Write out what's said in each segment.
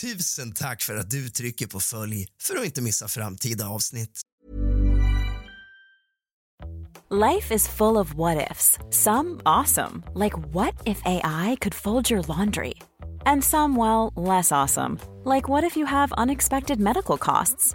Tusen tack för att du trycker på följ för att inte missa framtida avsnitt. Life is full of what ifs. Some awesome, like what if AI could fold your laundry? And some, well, less awesome, like what if you have unexpected medical costs?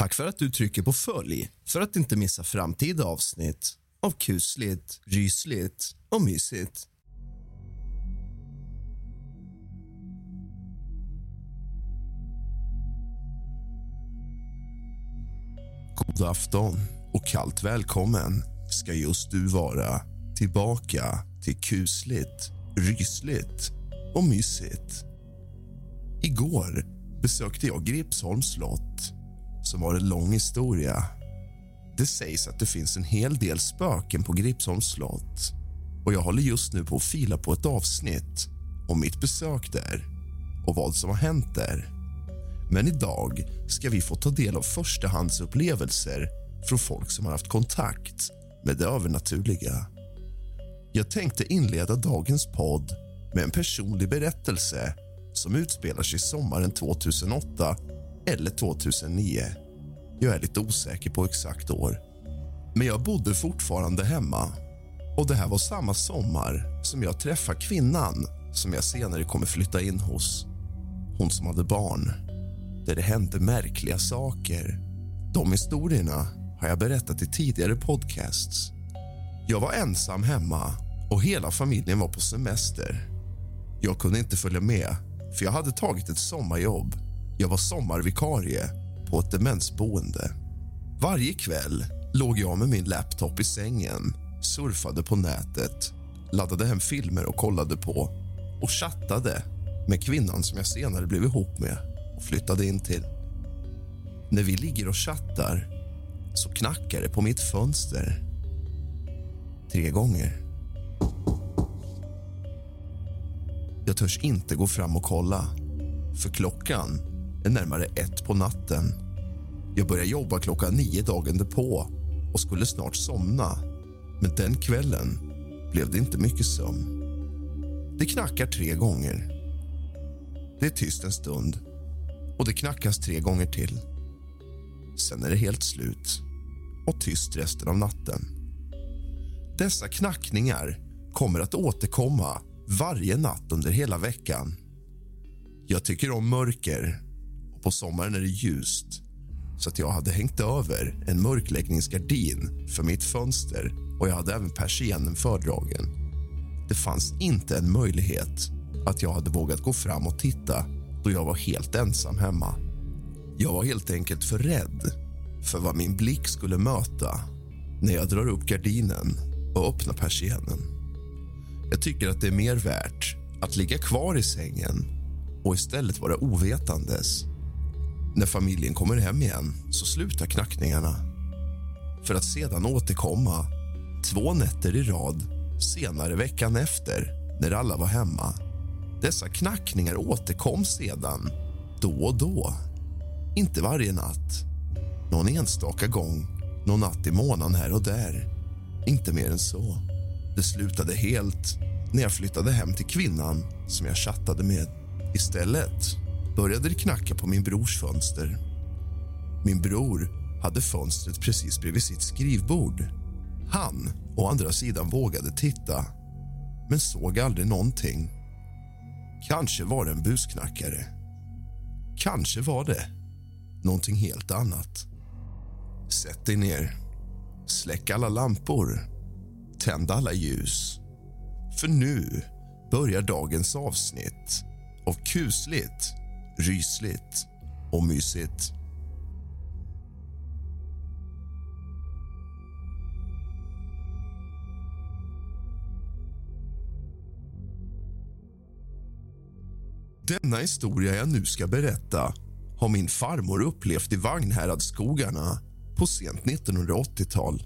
Tack för att du trycker på följ för att inte missa framtida avsnitt av kusligt, rysligt och mysigt. God afton och kallt välkommen ska just du vara tillbaka till kusligt, rysligt och mysigt. Igår besökte jag Gripsholms slott som har en lång historia. Det sägs att det finns en hel del spöken på Gripsholms slott och jag håller just nu på att fila på ett avsnitt om mitt besök där och vad som har hänt där. Men idag ska vi få ta del av förstahandsupplevelser från folk som har haft kontakt med det övernaturliga. Jag tänkte inleda dagens podd med en personlig berättelse som utspelar sig sommaren 2008 eller 2009. Jag är lite osäker på exakt år. Men jag bodde fortfarande hemma. Och Det här var samma sommar som jag träffade kvinnan som jag senare kommer flytta in hos. Hon som hade barn. Där det hände märkliga saker. De historierna har jag berättat i tidigare podcasts. Jag var ensam hemma och hela familjen var på semester. Jag kunde inte följa med, för jag hade tagit ett sommarjobb. Jag var sommarvikarie på ett demensboende. Varje kväll låg jag med min laptop i sängen, surfade på nätet laddade hem filmer och kollade på och chattade med kvinnan som jag senare blev ihop med och flyttade in till. När vi ligger och chattar så knackar det på mitt fönster. Tre gånger. Jag törs inte gå fram och kolla, för klockan närmare ett på natten. Jag börjar jobba klockan nio dagen därpå och skulle snart somna. Men den kvällen blev det inte mycket sömn. Det knackar tre gånger. Det är tyst en stund och det knackas tre gånger till. Sen är det helt slut och tyst resten av natten. Dessa knackningar kommer att återkomma varje natt under hela veckan. Jag tycker om mörker på sommaren är det ljust så att jag hade hängt över en mörkläggningsgardin för mitt fönster och jag hade även persiennen fördragen. Det fanns inte en möjlighet att jag hade vågat gå fram och titta då jag var helt ensam hemma. Jag var helt enkelt för rädd för vad min blick skulle möta när jag drar upp gardinen och öppnar persiennen. Jag tycker att det är mer värt att ligga kvar i sängen och istället vara ovetandes. När familjen kommer hem igen så slutar knackningarna för att sedan återkomma två nätter i rad senare veckan efter när alla var hemma. Dessa knackningar återkom sedan då och då. Inte varje natt. Någon enstaka gång, någon natt i månaden här och där. Inte mer än så. Det slutade helt när jag flyttade hem till kvinnan som jag chattade med. Istället började det knacka på min brors fönster. Min bror hade fönstret precis bredvid sitt skrivbord. Han, å andra sidan, vågade titta men såg aldrig någonting. Kanske var det en busknackare. Kanske var det någonting helt annat. Sätt dig ner. Släck alla lampor. Tänd alla ljus. För nu börjar dagens avsnitt av kusligt, rysligt och mysigt. Denna historia jag nu ska berätta har min farmor upplevt i Vagnhäradsskogarna på sent 1980-tal.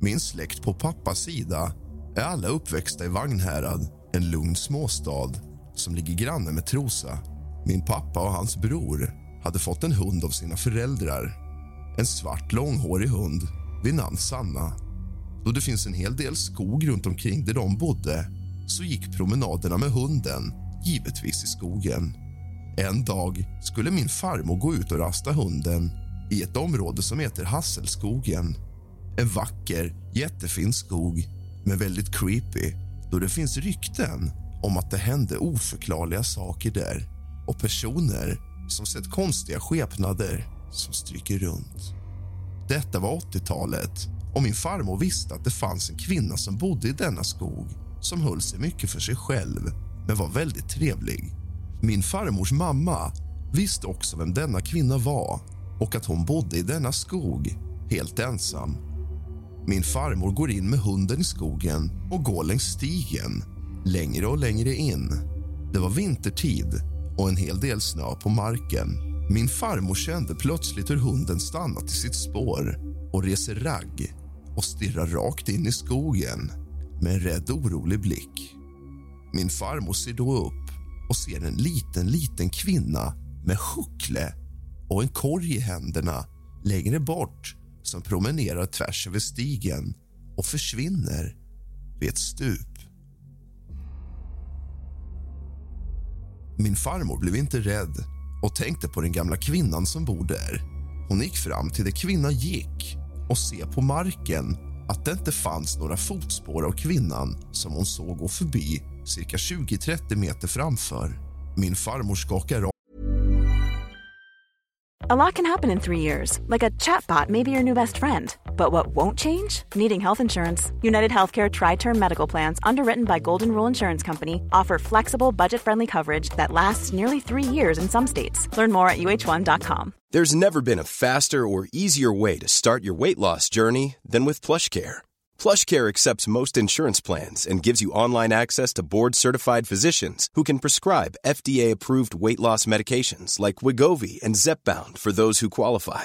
Min släkt på pappas sida är alla uppväxta i Vagnhärad, en lugn småstad som ligger granne med Trosa. Min pappa och hans bror hade fått en hund av sina föräldrar. En svart långhårig hund vid namn Sanna. Då det finns en hel del skog runt omkring där de bodde så gick promenaderna med hunden givetvis i skogen. En dag skulle min farmor gå ut och rasta hunden i ett område som heter Hasselskogen. En vacker, jättefin skog, men väldigt creepy då det finns rykten om att det hände oförklarliga saker där och personer som sett konstiga skepnader som stryker runt. Detta var 80-talet och min farmor visste att det fanns en kvinna som bodde i denna skog som höll sig mycket för sig själv men var väldigt trevlig. Min farmors mamma visste också vem denna kvinna var och att hon bodde i denna skog, helt ensam. Min farmor går in med hunden i skogen och går längs stigen, längre och längre in. Det var vintertid och en hel del snö på marken. Min farmor kände plötsligt hur hunden stannat i sitt spår och reser ragg och stirrar rakt in i skogen med en rädd, orolig blick. Min farmor ser då upp och ser en liten, liten kvinna med huckle och en korg i händerna längre bort som promenerar tvärs över stigen och försvinner vid ett stup. Min farmor blev inte rädd och tänkte på den gamla kvinnan som bor där. Hon gick fram till där kvinnan gick och se på marken att det inte fanns några fotspår av kvinnan som hon såg gå förbi cirka 20-30 meter framför. Min farmor skakar av A lot can happen in three years, like a chatbot may be your new best friend. But what won't change? Needing health insurance. United Healthcare Tri Term Medical Plans, underwritten by Golden Rule Insurance Company, offer flexible, budget friendly coverage that lasts nearly three years in some states. Learn more at uh1.com. There's never been a faster or easier way to start your weight loss journey than with PlushCare. PlushCare accepts most insurance plans and gives you online access to board-certified physicians who can prescribe FDA-approved weight loss medications like Wigovi and Zepbound for those who qualify.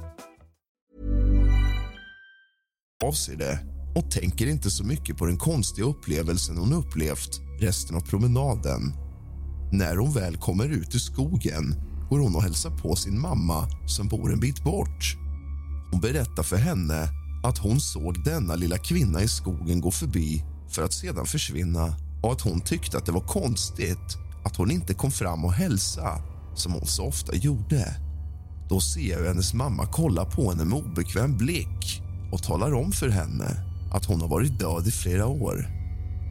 Av sig det och tänker inte så mycket på den konstiga upplevelsen hon upplevt resten av promenaden. När hon väl kommer ut ur skogen går hon och hälsar på sin mamma som bor en bit bort. Hon berättar för henne att hon såg denna lilla kvinna i skogen gå förbi för att sedan försvinna och att hon tyckte att det var konstigt att hon inte kom fram och hälsa som hon så ofta gjorde. Då ser jag hennes mamma kolla på henne med obekväm blick och talar om för henne att hon har varit död i flera år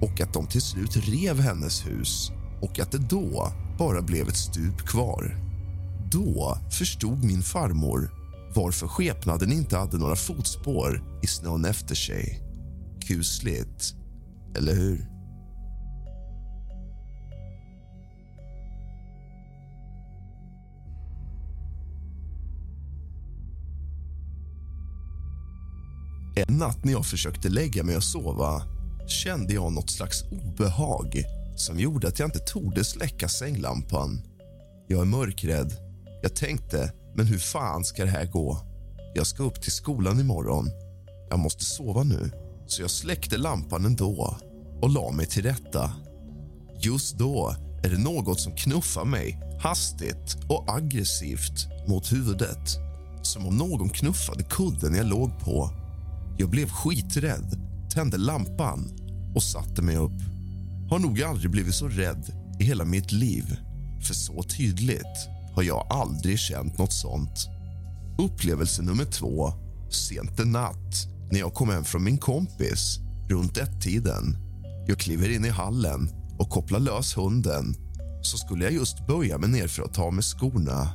och att de till slut rev hennes hus och att det då bara blev ett stup kvar. Då förstod min farmor varför skepnaden inte hade några fotspår i snön efter sig. Kusligt, eller hur? En natt när jag försökte lägga mig och sova kände jag något slags obehag som gjorde att jag inte torde släcka sänglampan. Jag är mörkrädd. Jag tänkte, men hur fan ska det här gå? Jag ska upp till skolan imorgon. Jag måste sova nu. Så jag släckte lampan ändå och la mig till rätta. Just då är det något som knuffar mig hastigt och aggressivt mot huvudet. Som om någon knuffade kudden jag låg på. Jag blev skiträdd, tände lampan och satte mig upp. Har nog aldrig blivit så rädd i hela mitt liv. För så tydligt har jag aldrig känt nåt sånt. Upplevelse nummer två, sent en natt när jag kom hem från min kompis runt ett-tiden. Jag kliver in i hallen och kopplar lös hunden så skulle jag just böja mig ner för att ta med skorna.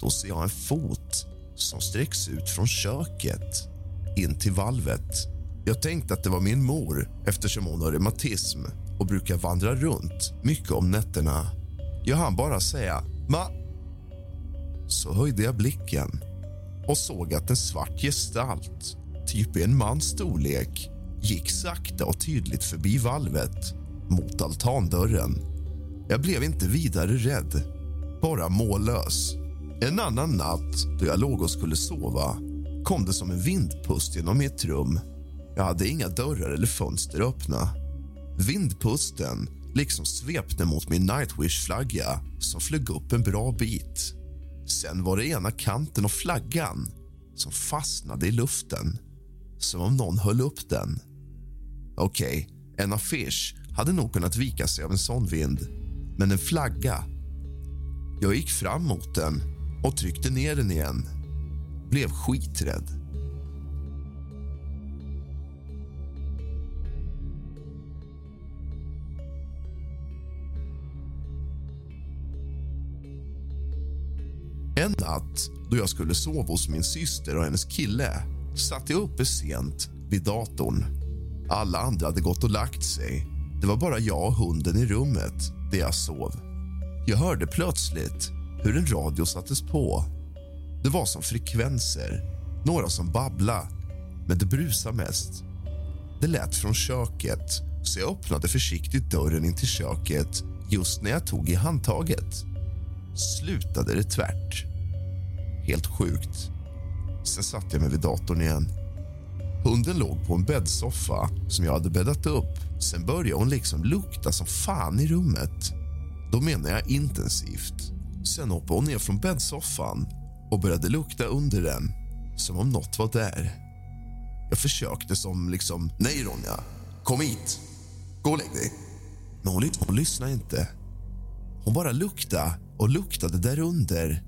Då ser jag en fot som sträcks ut från köket in till valvet. Jag tänkte att det var min mor eftersom hon har reumatism och brukar vandra runt mycket om nätterna. Jag hann bara säga “ma”. Så höjde jag blicken och såg att en svart gestalt, typ i en mans storlek gick sakta och tydligt förbi valvet mot altandörren. Jag blev inte vidare rädd, bara mållös. En annan natt, då jag låg och skulle sova kom det som en vindpust genom mitt rum. Jag hade inga dörrar eller fönster öppna. Vindpusten liksom svepte mot min Nightwish-flagga som flög upp en bra bit. Sen var det ena kanten av flaggan som fastnade i luften, som om någon höll upp den. Okej, okay, en affisch hade nog kunnat vika sig av en sån vind, men en flagga... Jag gick fram mot den och tryckte ner den igen. Blev skiträdd. En natt då jag skulle sova hos min syster och hennes kille satt jag uppe sent vid datorn. Alla andra hade gått och lagt sig. Det var bara jag och hunden i rummet där jag sov. Jag hörde plötsligt hur en radio sattes på. Det var som frekvenser, några som babbla men det brusade mest. Det lät från köket, så jag öppnade försiktigt dörren in till köket just när jag tog i handtaget. Slutade det tvärt. Helt sjukt. Sen satte jag mig vid datorn igen. Hunden låg på en bäddsoffa som jag hade bäddat upp. Sen började hon liksom lukta som fan i rummet. Då menar jag intensivt. Sen hoppade hon ner från bäddsoffan och började lukta under den, som om nåt var där. Jag försökte som liksom... Nej, Ronja. Kom hit. Gå och lägg dig. Men hon, hon lyssnade inte. Hon bara luktade och luktade där under.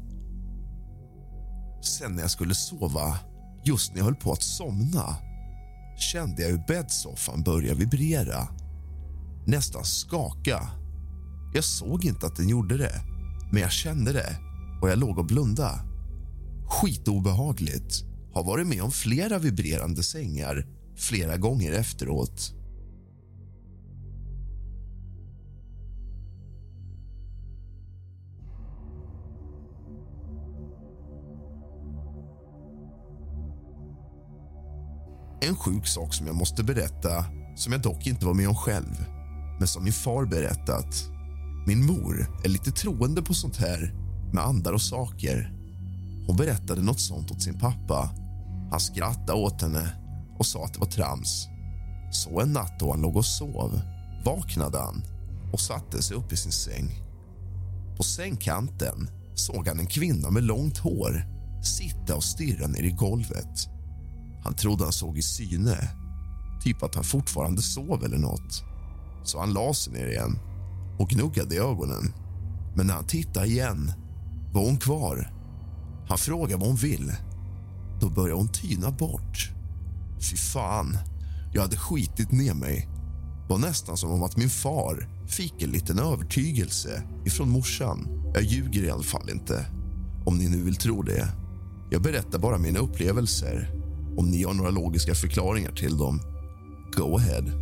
Sen när jag skulle sova, just när jag höll på att somna kände jag hur bäddsoffan började vibrera, nästan skaka. Jag såg inte att den gjorde det, men jag kände det och jag låg och blundade. Skitobehagligt. Har varit med om flera vibrerande sängar flera gånger efteråt. En sjuk sak som jag måste berätta, som jag dock inte var med om själv men som min far berättat. Min mor är lite troende på sånt här med andar och saker. Hon berättade något sånt åt sin pappa. Han skrattade åt henne och sa att det var trams. Så en natt då han låg och sov vaknade han och satte sig upp i sin säng. På sängkanten såg han en kvinna med långt hår sitta och stirra ner i golvet. Han trodde han såg i syne, typ att han fortfarande sov eller nåt. Så han la sig ner igen och gnuggade i ögonen. Men när han tittade igen var hon kvar. Han frågar vad hon vill. Då börjar hon tyna bort. Fy fan, jag hade skitit ner mig. Det var nästan som om att min far fick en liten övertygelse ifrån morsan. Jag ljuger i alla fall inte, om ni nu vill tro det. Jag berättar bara mina upplevelser om ni har några logiska förklaringar till dem, go ahead.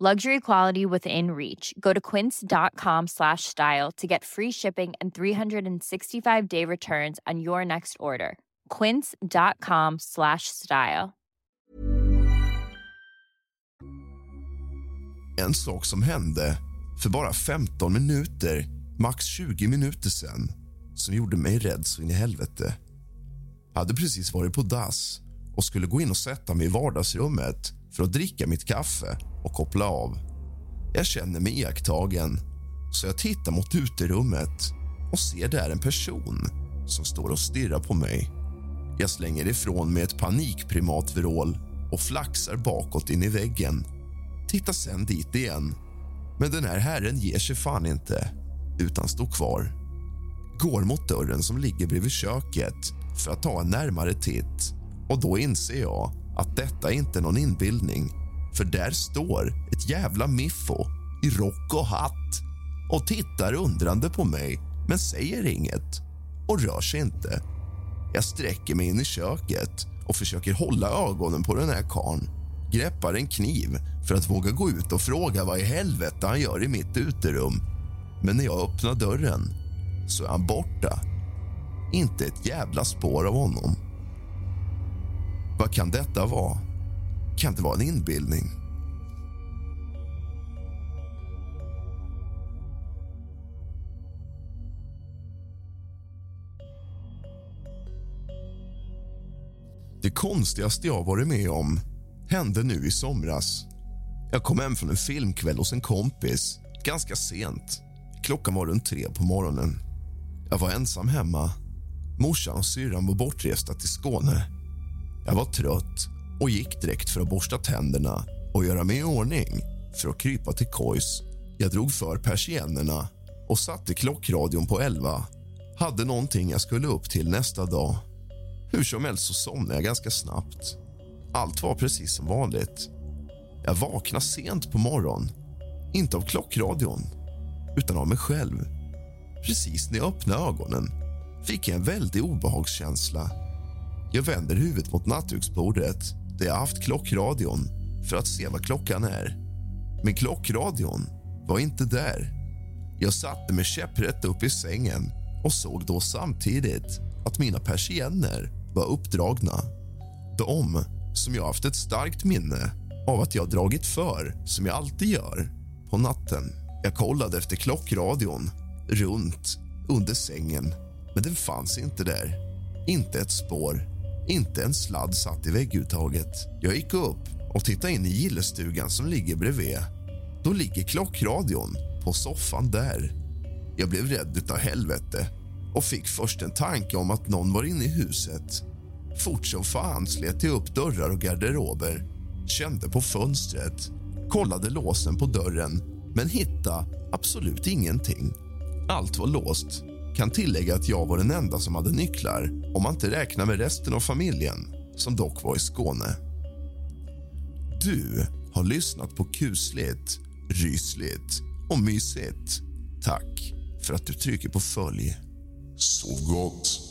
Luxury quality within reach. Go to quince.com slash style to get free shipping and 365-day returns on your next order. quince.com slash style. En sak som hände för bara 15 minuter, max 20 minuter sen som gjorde mig rädd så in i helvete. Jag hade precis varit på dass och skulle gå in och sätta mig i vardagsrummet för att dricka mitt kaffe och koppla av. Jag känner mig iakttagen, så jag tittar mot uterummet och ser där en person som står och stirrar på mig. Jag slänger ifrån mig ett panikprimatvrål och flaxar bakåt in i väggen. Tittar sen dit igen. Men den här herren ger sig fan inte, utan står kvar. Går mot dörren som ligger bredvid köket för att ta en närmare titt. Och Då inser jag att detta inte är någon inbildning. För där står ett jävla miffo i rock och hatt och tittar undrande på mig, men säger inget och rör sig inte. Jag sträcker mig in i köket och försöker hålla ögonen på den här karln. Greppar en kniv för att våga gå ut och fråga vad i helvete han gör i mitt uterum. Men när jag öppnar dörren så är han borta. Inte ett jävla spår av honom. Vad kan detta vara? Kan det vara en inbildning? Det konstigaste jag varit med om hände nu i somras. Jag kom hem från en filmkväll hos en kompis ganska sent. Klockan var runt tre på morgonen. Jag var ensam hemma. Morsan och syrran var bortresta till Skåne. Jag var trött och gick direkt för att borsta tänderna och göra mig i ordning för att krypa till kojs. Jag drog för persiennerna och satte klockradion på elva. Hade någonting jag skulle upp till nästa dag. Hur som helst så somnade jag ganska snabbt. Allt var precis som vanligt. Jag vaknade sent på morgonen. Inte av klockradion, utan av mig själv. Precis när jag öppnade ögonen fick jag en väldig obehagskänsla. Jag vänder huvudet mot nattduksbordet där jag haft klockradion för att se vad klockan är. Men klockradion var inte där. Jag satte mig käpprätt upp i sängen och såg då samtidigt att mina persienner var uppdragna. De som jag haft ett starkt minne av att jag dragit för, som jag alltid gör, på natten. Jag kollade efter klockradion runt under sängen, men den fanns inte där. Inte ett spår, inte en sladd satt i vägguttaget. Jag gick upp och tittade in i gillestugan som ligger bredvid. Då ligger klockradion på soffan där. Jag blev rädd utav helvete och fick först en tanke om att någon var inne i huset. Fort som fan slet jag upp dörrar och garderober, kände på fönstret, kollade låsen på dörren men hittade absolut ingenting. Allt var låst. Kan tillägga att jag var den enda som hade nycklar om man inte räknar med resten av familjen, som dock var i Skåne. Du har lyssnat på kusligt, rysligt och mysigt. Tack för att du trycker på följ. Sov gott.